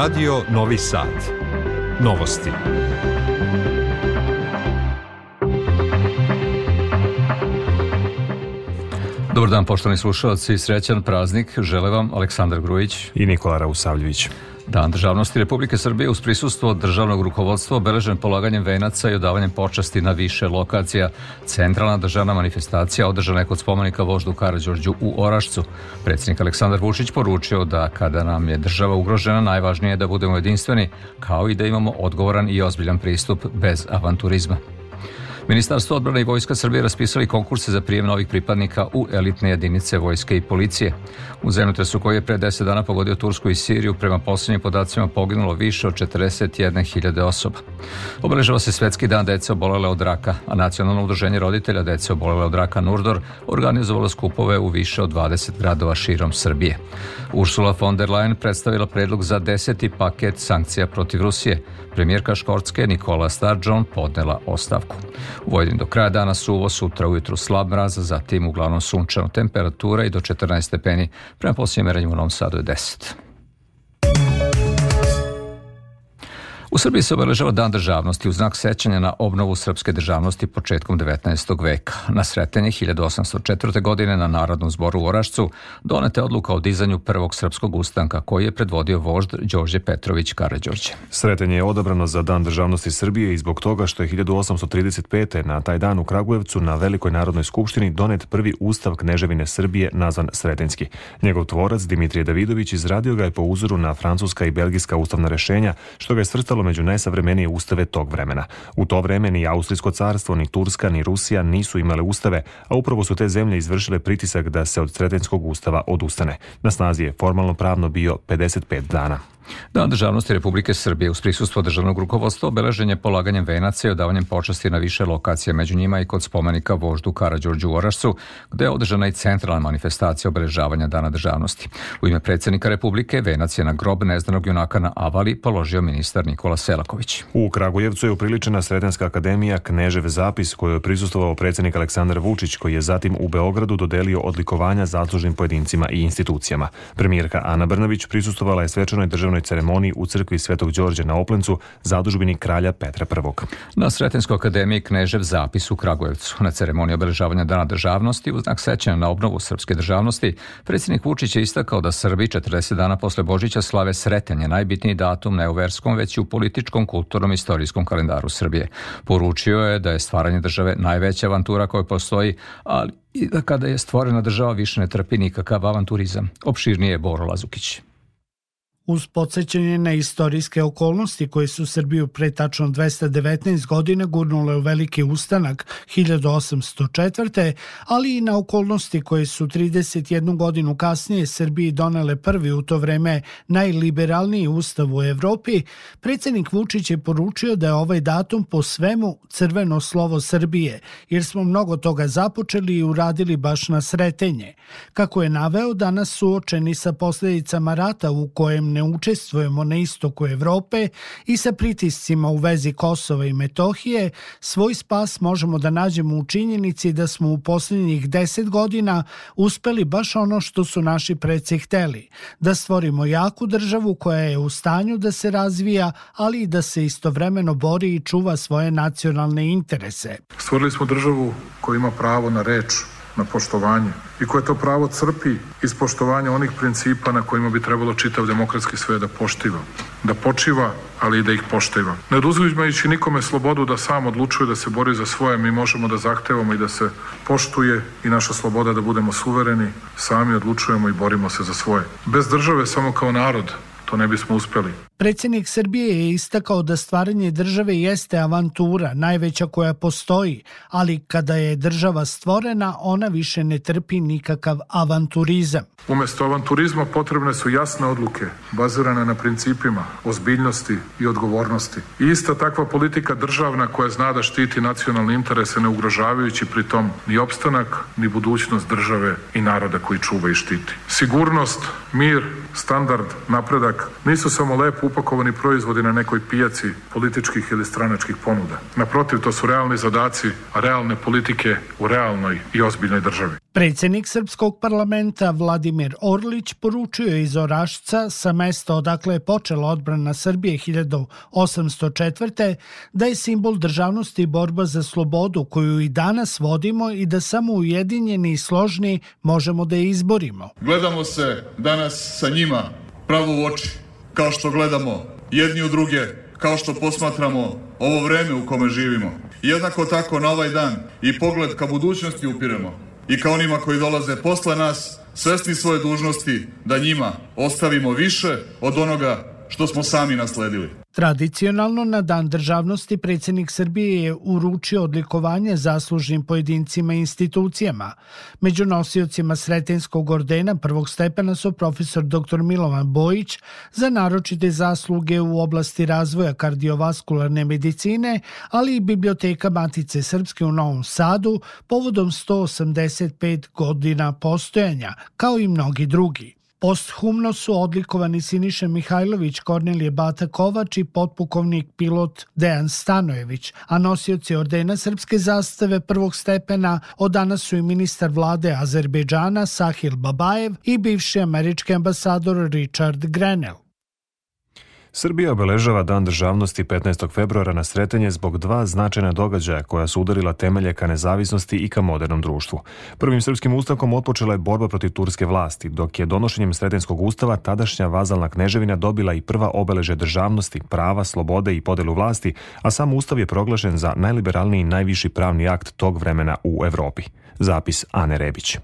Radio Novi Sad. Novosti. Dobar dan, poštovani slušalci, srećan praznik. Žele vam Aleksandar Grujić i Nikola Rausavljević. Dan državnosti Republike Srbije uz prisustvo državnog rukovodstva obeležen polaganjem venaca i odavanjem počasti na više lokacija. Centralna državna manifestacija održana je kod spomenika voždu Karadžorđu u Orašcu. Predsjednik Aleksandar Vučić poručio da kada nam je država ugrožena najvažnije je da budemo jedinstveni kao i da imamo odgovoran i ozbiljan pristup bez avanturizma. Ministarstvo odbrane i Vojska Srbije raspisali konkurse za prijem novih pripadnika u elitne jedinice vojske i policije. U zemljotresu koji je pre 10 dana pogodio Tursku i Siriju, prema poslednjim podacima poginulo više od 41.000 osoba. Obeležava se Svetski dan dece obolele od raka, a Nacionalno udruženje roditelja dece obolele od raka Nurdor organizovalo skupove u više od 20 gradova širom Srbije. Ursula von der Leyen predstavila predlog za deseti paket sankcija protiv Rusije. Premijerka Škortske Nikola Sturgeon podnela ostavku. U do kraja dana suvo, sutra ujutru slab mraz, zatim uglavnom sunčano temperatura i do 14 stepeni. Prema posljednjem merenju u Novom Sadu je 10. Srbiji se obeležava Dan državnosti u znak sećanja na obnovu srpske državnosti početkom 19. veka. Na sretenje 1804. godine na Narodnom zboru u Orašcu donete odluka o dizanju prvog srpskog ustanka koji je predvodio vožd Đorđe Petrović Karađorđe. Sretenje je odabrano za Dan državnosti Srbije i zbog toga što je 1835. na taj dan u Kragujevcu na Velikoj narodnoj skupštini donet prvi ustav Kneževine Srbije nazvan Sretenjski. Njegov tvorac Dimitrije Davidović izradio ga je po uzoru na francuska i belgijska ustavna rešenja, što ga je svrstalo među najsavremenije ustave tog vremena. U to vreme ni Austrijsko carstvo, ni Turska, ni Rusija nisu imale ustave, a upravo su te zemlje izvršile pritisak da se od Sretenskog ustava odustane. Na snazi je formalno pravno bio 55 dana. Dan državnosti Republike Srbije uz prisustvo državnog rukovodstva obeležen je polaganjem venaca i odavanjem počasti na više lokacije, među njima i kod spomenika voždu Karadžorđu u Orašcu, gde je održana i centralna manifestacija obeležavanja Dana državnosti. U ime predsednika Republike venac je na grob nezdanog junaka na Avali položio ministar Nikola Selaković. U Kragujevcu je upriličena Sredenska akademija Knežev zapis koju je prisustovao predsednik Aleksandar Vučić koji je zatim u Beogradu dodelio odlikovanja zaslužnim pojedincima i institucijama. Premijerka Ana Brnović prisustovala je svečanoj državnoj državnoj ceremoniji u crkvi Svetog Đorđe na Oplencu, zadužbini kralja Petra I. Na Sretenskoj akademiji Knežev zapis u Kragujevcu. Na ceremoniji obeležavanja Dana državnosti u znak sećanja na obnovu srpske državnosti, predsjednik Vučić je istakao da Srbi 40 dana posle Božića slave Sretenje, najbitniji datum ne u verskom, već i u političkom, kulturnom i istorijskom kalendaru Srbije. Poručio je da je stvaranje države najveća avantura koja postoji, ali i da kada je stvorena država više ne trpi nikakav avanturizam. Opširnije je Boro Lazukić. Uz podsjećanje na istorijske okolnosti koje su Srbiju pre tačno 219 godina gurnule u veliki ustanak 1804. ali i na okolnosti koje su 31 godinu kasnije Srbiji donele prvi u to vreme najliberalniji ustav u Evropi, predsednik Vučić je poručio da je ovaj datum po svemu crveno slovo Srbije, jer smo mnogo toga započeli i uradili baš na sretenje. Kako je naveo, danas suočeni sa posledicama rata u kojem ne ne učestvujemo na istoku Evrope i sa pritiscima u vezi Kosova i Metohije, svoj spas možemo da nađemo u činjenici da smo u poslednjih deset godina uspeli baš ono što su naši predse hteli, da stvorimo jaku državu koja je u stanju da se razvija, ali i da se istovremeno bori i čuva svoje nacionalne interese. Stvorili smo državu koja ima pravo na reč, na poštovanje i koje to pravo crpi iz poštovanja onih principa na kojima bi trebalo čitav demokratski svet da poštiva. Da počiva, ali i da ih poštiva. Ne oduzimajući nikome slobodu da sam odlučuje da se bori za svoje, mi možemo da zahtevamo i da se poštuje i naša sloboda da budemo suvereni, sami odlučujemo i borimo se za svoje. Bez države samo kao narod to ne bismo uspeli. Predsjednik Srbije je istakao da stvaranje države jeste avantura, najveća koja postoji, ali kada je država stvorena, ona više ne trpi nikakav avanturizam. Umesto avanturizma potrebne su jasne odluke, bazirane na principima ozbiljnosti i odgovornosti. I ista takva politika državna koja zna da štiti nacionalne interese ne ugrožavajući pritom ni opstanak, ni budućnost države i naroda koji čuva i štiti. Sigurnost, mir, standard, napredak nisu samo lep upakovani proizvodi na nekoj pijaci političkih ili stranačkih ponuda. Naprotiv, to su realni zadaci, a realne politike u realnoj i ozbiljnoj državi. Predsednik Srpskog parlamenta Vladimir Orlić poručio iz Orašca sa mesta odakle je počela odbrana Srbije 1804. da je simbol državnosti i borba za slobodu koju i danas vodimo i da samo ujedinjeni i složni možemo da je izborimo. Gledamo se danas sa njima pravo u oči, kao što gledamo jedni u druge, kao što posmatramo ovo vreme u kome živimo. Jednako tako na ovaj dan i pogled ka budućnosti upiremo i ka onima koji dolaze posle nas, svesni svoje dužnosti da njima ostavimo više od onoga što smo sami nasledili. Tradicionalno na Dan državnosti predsjednik Srbije je uručio odlikovanje zaslužnim pojedincima i institucijama. Među nosiocima Sretenskog ordena prvog stepena su profesor dr. Milovan Bojić za naročite zasluge u oblasti razvoja kardiovaskularne medicine, ali i Biblioteka Matice Srpske u Novom Sadu povodom 185 godina postojanja, kao i mnogi drugi. Posthumno su odlikovani Siniša Mihajlović, Kornelije Bata Kovač i potpukovnik pilot Dejan Stanojević, a nosioci ordena srpske zastave prvog stepena od danas su i ministar vlade Azerbejdžana Sahil Babajev i bivši američki ambasador Richard Grenell. Srbija obeležava Dan državnosti 15. februara na sretanje zbog dva značajna događaja koja su udarila temelje ka nezavisnosti i ka modernom društvu. Prvim srpskim ustavkom otpočela je borba protiv turske vlasti, dok je donošenjem Sretenskog ustava tadašnja vazalna kneževina dobila i prva obeleže državnosti, prava, slobode i podelu vlasti, a sam ustav je proglašen za najliberalniji i najviši pravni akt tog vremena u Evropi. Zapis Ane Rebić.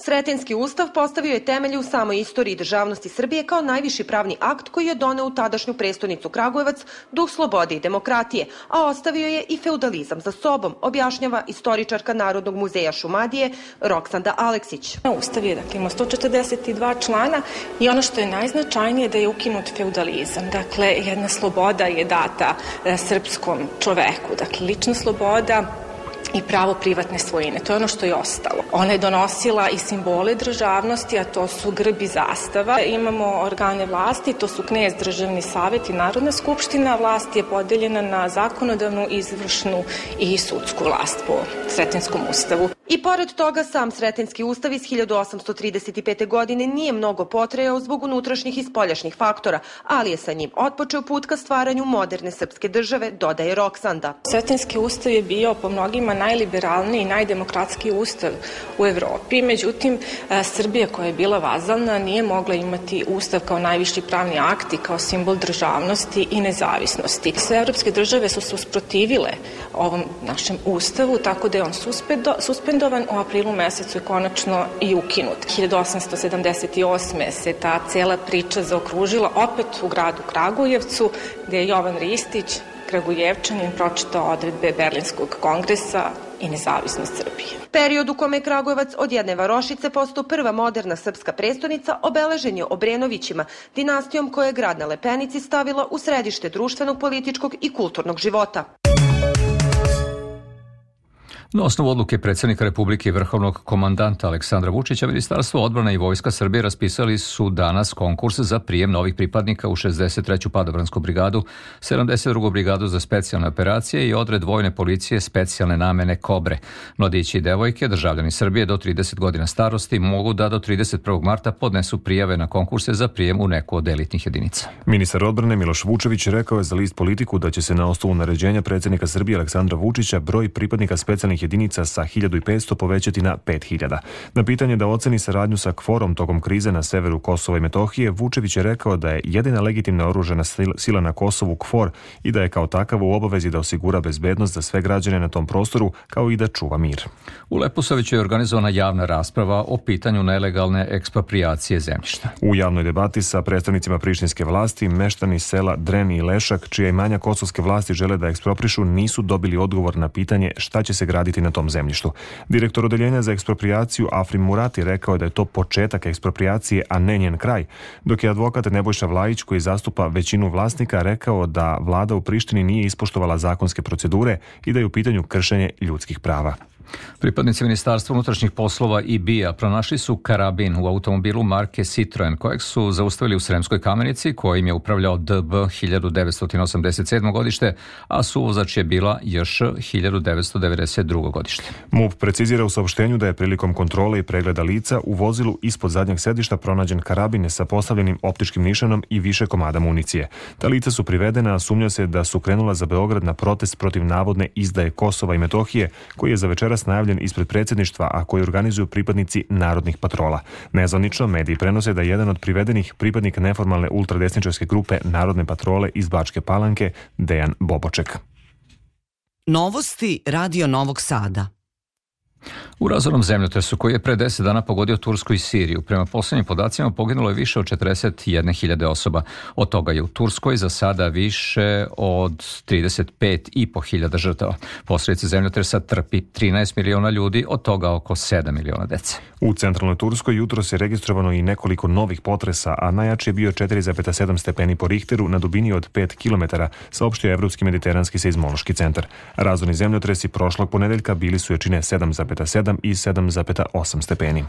Sretenski ustav postavio je temelj u samoj istoriji državnosti Srbije kao najviši pravni akt koji je doneo u tadašnju prestonicu Kragujevac duh slobode i demokratije, a ostavio je i feudalizam za sobom, objašnjava istoričarka Narodnog muzeja Šumadije Roksanda Aleksić. Ustav je dakle, ima 142 člana i ono što je najznačajnije da je ukinut feudalizam. Dakle, jedna sloboda je data e, srpskom čoveku. Dakle, lična sloboda, i pravo privatne svojine. To je ono što je ostalo. Ona je donosila i simbole državnosti, a to su grb i zastava. Imamo organe vlasti, to su knjez, državni savet i Narodna skupština. Vlast je podeljena na zakonodavnu, izvršnu i sudsku vlast po Sretinskom ustavu. I pored toga, sam Sretenski ustav iz 1835. godine nije mnogo potrejao zbog unutrašnjih i spoljašnjih faktora, ali je sa njim otpočeo put ka stvaranju moderne srpske države, dodaje Roksanda. Sretenski ustav je bio po mnogima najliberalniji i najdemokratski ustav u Evropi, međutim, e, Srbija koja je bila vazalna nije mogla imati ustav kao najviši pravni akt i kao simbol državnosti i nezavisnosti. Sve evropske države su se usprotivile ovom našem ustavu, tako da je on suspendovan suspendovan, u aprilu mesecu je konačno i ukinut. 1878. se ta cela priča zaokružila opet u gradu Kragujevcu, gde je Jovan Ristić, Kragujevčanin, pročitao odredbe Berlinskog kongresa i nezavisnost Srbije. Period u kome je Kragujevac od jedne varošice postao prva moderna srpska prestonica obeležen je Obrenovićima, dinastijom koja je grad na Lepenici stavila u središte društvenog, političkog i kulturnog života. Na osnovu odluke predsednika Republike i vrhovnog komandanta Aleksandra Vučića, Ministarstvo odbrane i Vojska Srbije raspisali su danas konkurs za prijem novih pripadnika u 63. padobransku brigadu, 72. brigadu za specijalne operacije i odred vojne policije specijalne namene Kobre. Mladići i devojke, državljani Srbije do 30 godina starosti mogu da do 31. marta podnesu prijave na konkurse za prijem u neku od elitnih jedinica. Ministar odbrane Miloš Vučević rekao je za list politiku da će se na osnovu naređenja predsednika Srbije Aleksandra Vučića broj pripadnika specijalnih upravnih jedinica sa 1500 povećati na 5000. Na pitanje da oceni saradnju sa kvorom tokom krize na severu Kosova i Metohije, Vučević je rekao da je jedina legitimna oružena sila na Kosovu KFOR i da je kao takav u obavezi da osigura bezbednost za sve građane na tom prostoru, kao i da čuva mir. U Leposaviću je organizovana javna rasprava o pitanju nelegalne ekspropriacije zemljišta. U javnoj debati sa predstavnicima prištinske vlasti, meštani sela Dreni i Lešak, čija imanja kosovske vlasti žele da eksproprišu, nisu dobili odgovor na pitanje šta će se graditi raditi na tom zemljištu. Direktor odeljenja za ekspropriaciju Afrim Murati rekao je da je to početak ekspropriacije, a ne njen kraj, dok je advokat Nebojša Vlajić koji zastupa većinu vlasnika rekao da vlada u Prištini nije ispoštovala zakonske procedure i da je u pitanju kršenje ljudskih prava. Pripadnici Ministarstva unutrašnjih poslova i BIA pronašli su karabin u automobilu marke Citroen, kojeg su zaustavili u Sremskoj kamenici, kojim je upravljao DB 1987. godište, a suvozač je bila još 1992. godište. MUP precizira u saopštenju da je prilikom kontrole i pregleda lica u vozilu ispod zadnjeg sedišta pronađen karabin sa postavljenim optičkim nišanom i više komada municije. Ta lica su privedena, a sumnja se da su krenula za Beograd na protest protiv navodne izdaje Kosova i Metohije, koji je za večeras najavljen ispred predsjedništva, a koji organizuju pripadnici narodnih patrola. Nezvanično mediji prenose da je jedan od privedenih pripadnik neformalne ultradesničarske grupe Narodne patrole iz Bačke Palanke, Dejan Boboček. Novosti Radio Novog Sada. U razornom zemljotresu koji je pre 10 dana pogodio Tursku i Siriju, prema poslednjim podacima poginulo je više od 41.000 osoba. Od toga je u Turskoj za sada više od 35.500 žrtava. Posledice zemljotresa trpi 13 miliona ljudi, od toga oko 7 miliona dece. U centralnoj Turskoj jutro se registrovano i nekoliko novih potresa, a najjači je bio 4,7 stepeni po Richteru na dubini od 5 km, saopštio Evropski mediteranski seizmološki centar. Razorni zemljotresi prošlog ponedeljka bili su jačine 7,7 i 7,8 stepeni.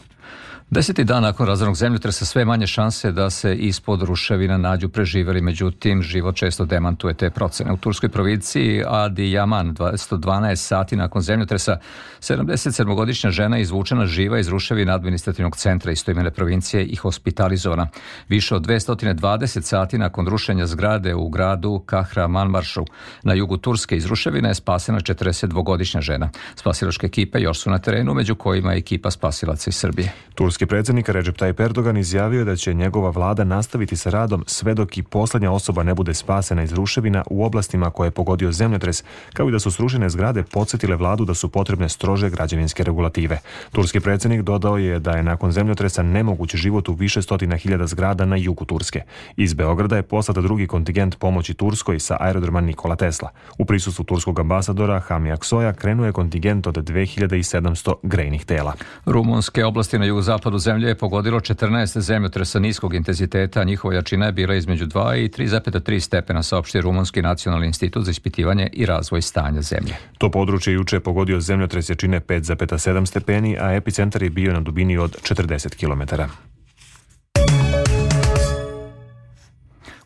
Deseti dan nakon razornog zemljotresa sve manje šanse da se ispod ruševina nađu preživeli, međutim život često demantuje te procene. U turskoj provinciji Adi Yaman 212 sati nakon zemljotresa 77-godišnja žena izvučena živa iz ruševina administrativnog centra istoimene provincije i hospitalizovana. Više od 220 sati nakon rušenja zgrade u gradu Kahramanmaršu na jugu Turske iz ruševina je spasena 42-godišnja žena. Spasilačke ekipe još su na terenu, među kojima je ekipa spasilaca iz Srbije. Turski predsjednik Recep Tayyip Erdogan izjavio da će njegova vlada nastaviti sa radom sve dok i poslednja osoba ne bude spasena iz ruševina u oblastima koje je pogodio zemljotres, kao i da su srušene zgrade podsjetile vladu da su potrebne strože građevinske regulative. Turski predsjednik dodao je da je nakon zemljotresa nemoguć život u više stotina hiljada zgrada na jugu Turske. Iz Beograda je poslata drugi kontingent pomoći Turskoj sa aerodroma Nikola Tesla. U prisustvu turskog ambasadora Hami Aksoja krenuo je kontingent od 2700 grejnih tela. Rumunske oblasti na jugozapadu zemlje je pogodilo 14 zemljotresa niskog intenziteta, a njihova jačina je bila između 2 i 3,3 stepena, saopštio Rumunski nacionalni institut za ispitivanje i razvoj stanja zemlje. To područje juče je pogodio zemljotres jačine 5,7 stepeni, a epicentar je bio na dubini od 40 km.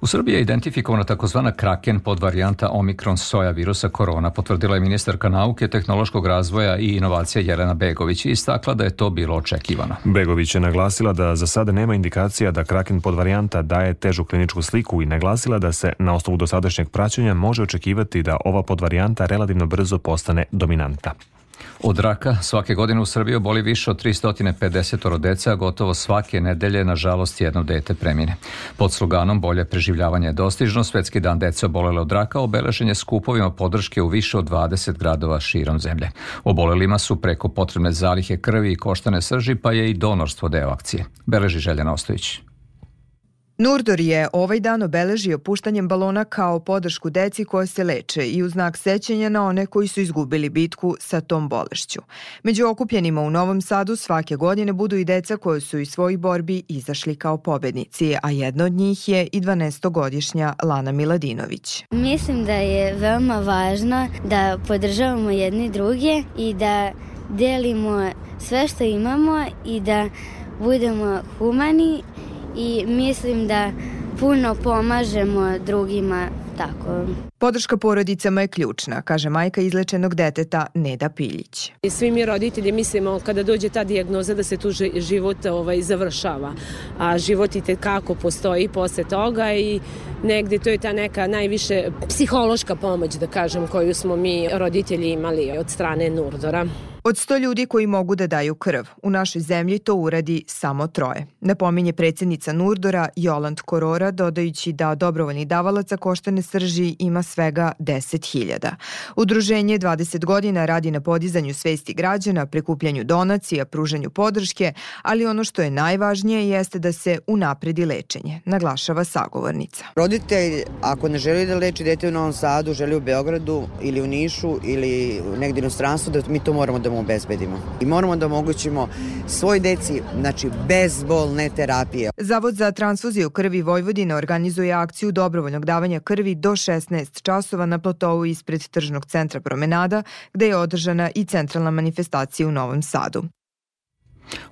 U Srbiji je identifikovana takozvana kraken podvarijanta Omikron soja virusa korona, potvrdila je ministarka nauke, tehnološkog razvoja i inovacija Jelena Begović i istakla da je to bilo očekivano. Begović je naglasila da za sada nema indikacija da kraken podvarijanta daje težu kliničku sliku i naglasila da se na osnovu dosadašnjeg praćenja može očekivati da ova podvarijanta relativno brzo postane dominanta. Od raka svake godine u Srbiji boli više od 350 deca, a gotovo svake nedelje, nažalost, jedno dete premine. Pod sloganom Bolje preživljavanje je dostižno, Svetski dan deca obolele od raka obeležen je skupovima podrške u više od 20 gradova širom zemlje. Obolelima su preko potrebne zalihe krvi i koštane srži, pa je i donorstvo deo akcije. Beleži Željana Ostojić. Nurdor je ovaj dan obeležio puštanjem balona kao podršku deci koje se leče i u znak sećanja na one koji su izgubili bitku sa tom bolešću. Među okupljenima u Novom Sadu svake godine budu i deca koje su iz svojih borbi izašli kao pobednici, a jedna od njih je i 12-godišnja Lana Miladinović. Mislim da je veoma važno da podržavamo jedni druge i da delimo sve što imamo i da budemo humani i mislim da puno pomažemo drugima tako. Podrška porodicama je ključna, kaže majka izlečenog deteta Neda Piljić. Svi mi roditelji mislimo kada dođe ta dijagnoza da se tu život ovaj, završava, a život i kako postoji posle toga i negde to je ta neka najviše psihološka pomoć, da kažem, koju smo mi roditelji imali od strane Nurdora. Od 100 ljudi koji mogu da daju krv, u našoj zemlji to uradi samo troje. Napominje predsednica Nurdora Joland Korora, dodajući da dobrovoljnih davalaca koštane srži ima svega 10.000. Udruženje 20 godina radi na podizanju svesti građana, prikupljanju donacija, pružanju podrške, ali ono što je najvažnije jeste da se unapredi lečenje, naglašava sagovornica. Roditelj, ako ne želi da leči dete u Novom Sadu, želi u Beogradu ili u Nišu ili negdje u inostranstvu, da mi to moramo da mu obezbedimo. I moramo da omogućimo svoj deci, znači, bezbolne terapije. Zavod za transfuziju krvi Vojvodine organizuje akciju dobrovoljnog davanja krvi do 16 časova na platovu ispred tržnog centra Promenada, gde je održana i centralna manifestacija u Novom Sadu.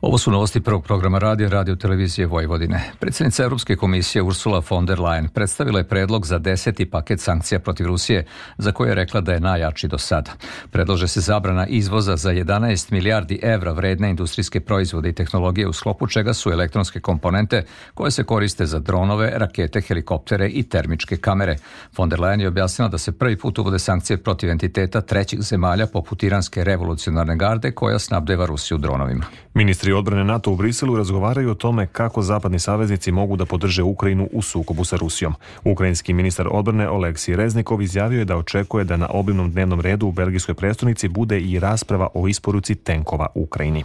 Ovo su novosti prvog programa radija Radio Televizije Vojvodine. Predsednica Europske komisije Ursula von der Leyen predstavila je predlog za deseti paket sankcija protiv Rusije, za koje je rekla da je najjači do sada. Predlože se zabrana izvoza za 11 milijardi evra vredne industrijske proizvode i tehnologije u sklopu čega su elektronske komponente koje se koriste za dronove, rakete, helikoptere i termičke kamere. Von der Leyen je objasnila da se prvi put uvode sankcije protiv entiteta trećih zemalja poput Iranske revolucionarne garde koja snabdeva Rusiju dronovima. Ministri odbrane NATO u Briselu razgovaraju o tome kako zapadni saveznici mogu da podrže Ukrajinu u sukobu sa Rusijom. Ukrajinski ministar odbrane Oleksij Reznikov izjavio je da očekuje da na obimnom dnevnom redu u belgijskoj prestonici bude i rasprava o isporuci tenkova Ukrajini.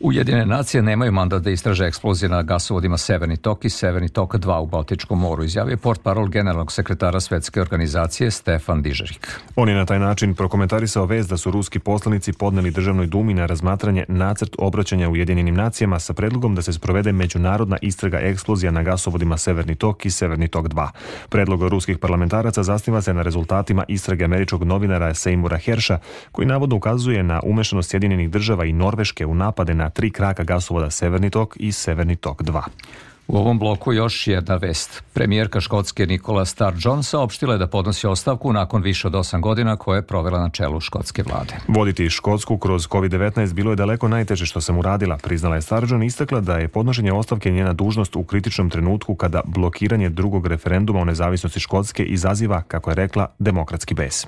Ujedine nacije nemaju mandat da istraže eksplozije na gasovodima Severni tok i Severni tok 2 u Baltičkom moru, izjavio port parol generalnog sekretara Svetske organizacije Stefan Dižerik. On je na taj način prokomentarisao vez da su ruski poslanici podneli državnoj dumi na razmatranje nacrt obraćanja Ujedinjenim nacijama sa predlogom da se sprovede međunarodna istraga eksplozija na gasovodima Severni tok i Severni tok 2. Predlog ruskih parlamentaraca zasniva se na rezultatima istrage američkog novinara Seymoura Herša, koji navodno ukazuje na umešanost Sjedinjenih država i Norveške u napade na tri kraka gasovoda Severni tok i Severni tok 2. U ovom bloku još jedna vest. Premijerka Škotske Nikola Sturgeon saopštila je da podnosi ostavku nakon više od 8 godina koje je provela na čelu škotske vlade. Voditi Škotsku kroz COVID-19 bilo je daleko najteže što sam uradila, priznala je i istakla da je podnošenje ostavke njena dužnost u kritičnom trenutku kada blokiranje drugog referenduma o nezavisnosti Škotske izaziva, kako je rekla, demokratski bes.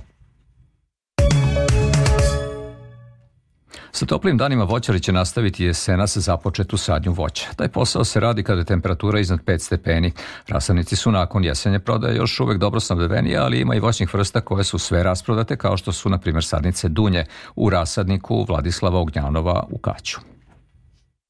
Sa toplim danima voćari će nastaviti jesenas započetu sadnju voća. Taj posao se radi kada je temperatura iznad 5 stepeni. Rasadnici su nakon jesenje prodaje još uvek dobro snabdeveni, ali ima i voćnih vrsta koje su sve rasprodate, kao što su, na primjer, sadnice Dunje u rasadniku Vladislava Ognjanova u Kaću.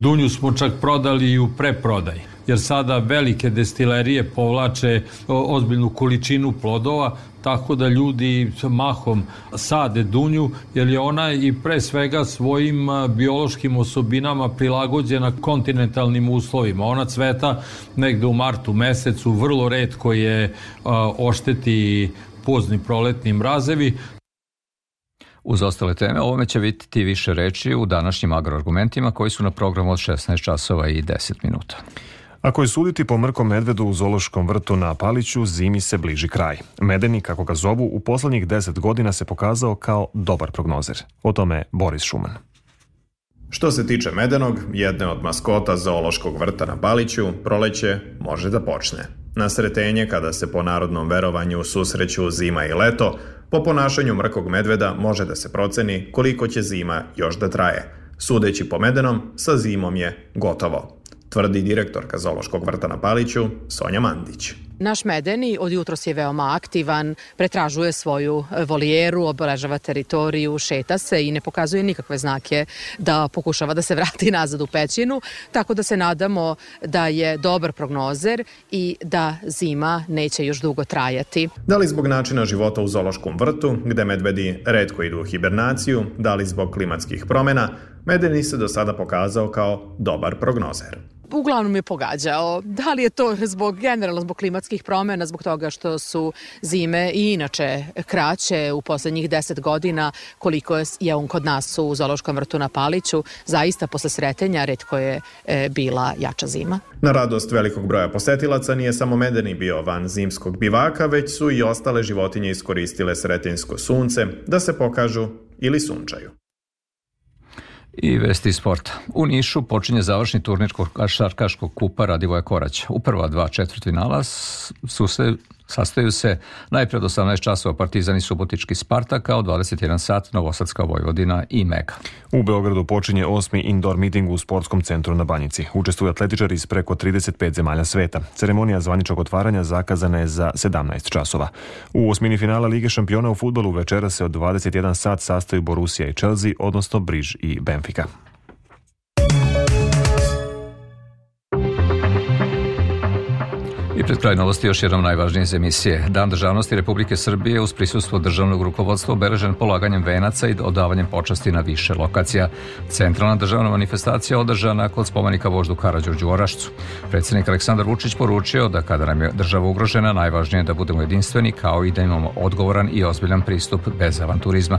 Dunju smo čak prodali i u preprodaji, jer sada velike destilerije povlače ozbiljnu količinu plodova, tako da ljudi mahom sade dunju, jer je ona i pre svega svojim biološkim osobinama prilagođena kontinentalnim uslovima. Ona cveta negde u martu mesecu, vrlo redko je ošteti pozni proletni mrazevi, Uz ostale teme, ovome će biti više reči u današnjim agroargumentima koji su na programu od 16 časova i 10 minuta. Ako je suditi po mrkom medvedu u Zološkom vrtu na Paliću, zimi se bliži kraj. Medeni, kako ga zovu, u poslednjih 10 godina se pokazao kao dobar prognozer. O tome Boris Šuman. Što se tiče medenog, jedne od maskota Zoološkog vrta na Paliću, proleće može da počne. Na sretenje, kada se po narodnom verovanju susreću zima i leto, Po ponašanju mrkog medveda može da se proceni koliko će zima još da traje. Sudeći po medenom, sa zimom je gotovo, tvrdi direktorka Zološkog vrta na Paliću, Sonja Mandić. Naš medeni od jutros je veoma aktivan, pretražuje svoju volijeru, obeležava teritoriju, šeta se i ne pokazuje nikakve znake da pokušava da se vrati nazad u pećinu, tako da se nadamo da je dobar prognozer i da zima neće još dugo trajati. Da li zbog načina života u zološkom vrtu, gde medvedi redko idu u hibernaciju, da li zbog klimatskih promena, medeni se do sada pokazao kao dobar prognozer uglavnom je pogađao. Da li je to zbog generalno zbog klimatskih promena, zbog toga što su zime i inače kraće u poslednjih deset godina koliko je on kod nas u Zološkom vrtu na Paliću, zaista posle sretenja redko je e, bila jača zima. Na radost velikog broja posetilaca nije samo medeni bio van zimskog bivaka, već su i ostale životinje iskoristile sretenjsko sunce da se pokažu ili sunčaju. I vesti sporta. U Nišu počinje završni turnir košarkaškog kupa Radivoja Korać. U prva dva četvrtfinala su se Sastaju se najpred 18 časova Partizan i Subotički Spartak, a od 21 sat Novosadska Vojvodina i Mega. U Beogradu počinje osmi indoor meeting u sportskom centru na Banjici. Učestvuju atletičari iz preko 35 zemalja sveta. Ceremonija zvaničnog otvaranja zakazana je za 17 časova. U osmini finala Lige šampiona u futbolu večera se od 21 sat sastaju Borussia i Chelsea, odnosno Briž i Benfica. I pred kraj novosti još jednom najvažnije iz emisije. Dan državnosti Republike Srbije uz prisustvo državnog rukovodstva obeležen polaganjem venaca i odavanjem počasti na više lokacija. Centralna državna manifestacija održana kod spomenika voždu Karadžorđu Orašcu. Predsednik Aleksandar Vučić poručio da kada nam je država ugrožena, najvažnije je da budemo jedinstveni kao i da imamo odgovoran i ozbiljan pristup bez avanturizma.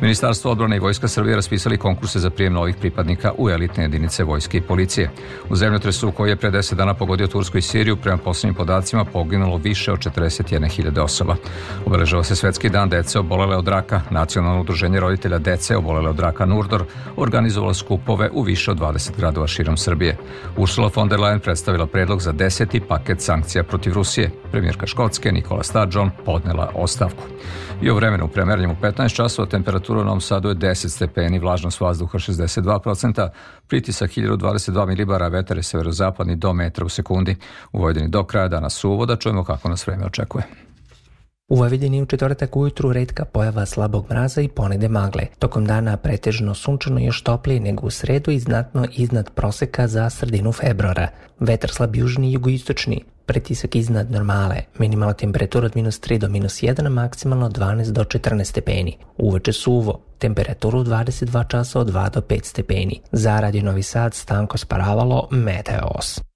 Ministarstvo odbrane i Vojska Srbije raspisali konkurse za prijem novih pripadnika u elitne jedinice vojske i policije. U zemljotresu koji je pre 10 dana pogodio Tursku i Siriju prema poslednjim poslednjim podacima poginulo više od 41.000 osoba. Obeležava se Svetski dan dece obolele od raka. Nacionalno udruženje roditelja dece obolele od raka Nurdor organizovalo skupove u više od 20 gradova širom Srbije. Ursula von der Leyen predstavila predlog za deseti paket sankcija protiv Rusije. Premijerka Škotske Nikola Sturgeon podnela ostavku. I o vremenu premeranjem u 15 časova temperatura u Novom Sadu je 10 stepeni, vlažnost vazduha 62%, pritisak 1022 milibara, vetar je severozapadni do metra u sekundi. U Vojvodini do kraja dana suvo, da čujemo kako nas vreme očekuje. U Vojvodini u četvrtak ujutru redka pojava slabog mraza i ponede magle. Tokom dana pretežno sunčano još toplije nego u sredu i znatno iznad proseka za sredinu februara. Vetar slab južni i jugoistočni, pretisak iznad normale, minimalna temperatura od minus 3 do minus 1, maksimalno 12 do 14 stepeni. Uveče suvo, temperaturu 22 časa od 2 do 5 stepeni. Za Radio Novi Sad Stanko Sparavalo, Meteos.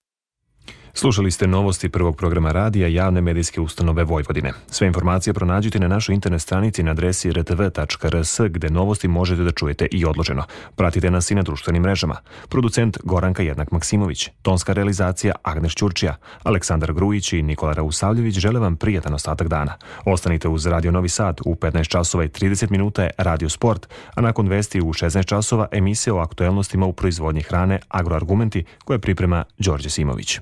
Slušali ste novosti prvog programa radija javne medijske ustanove Vojvodine. Sve informacije pronađite na našoj internet stranici na adresi rtv.rs gde novosti možete da čujete i odloženo. Pratite nas i na društvenim mrežama. Producent Goranka Jednak Maksimović, tonska realizacija Agnes Ćurčija, Aleksandar Grujić i Nikola Rausavljević žele vam prijatan ostatak dana. Ostanite uz Radio Novi Sad u 15 časova i 30 minuta je Radio Sport, a nakon vesti u 16 časova emisija o aktuelnostima u proizvodnji hrane Agroargumenti koje priprema Đorđe Simović.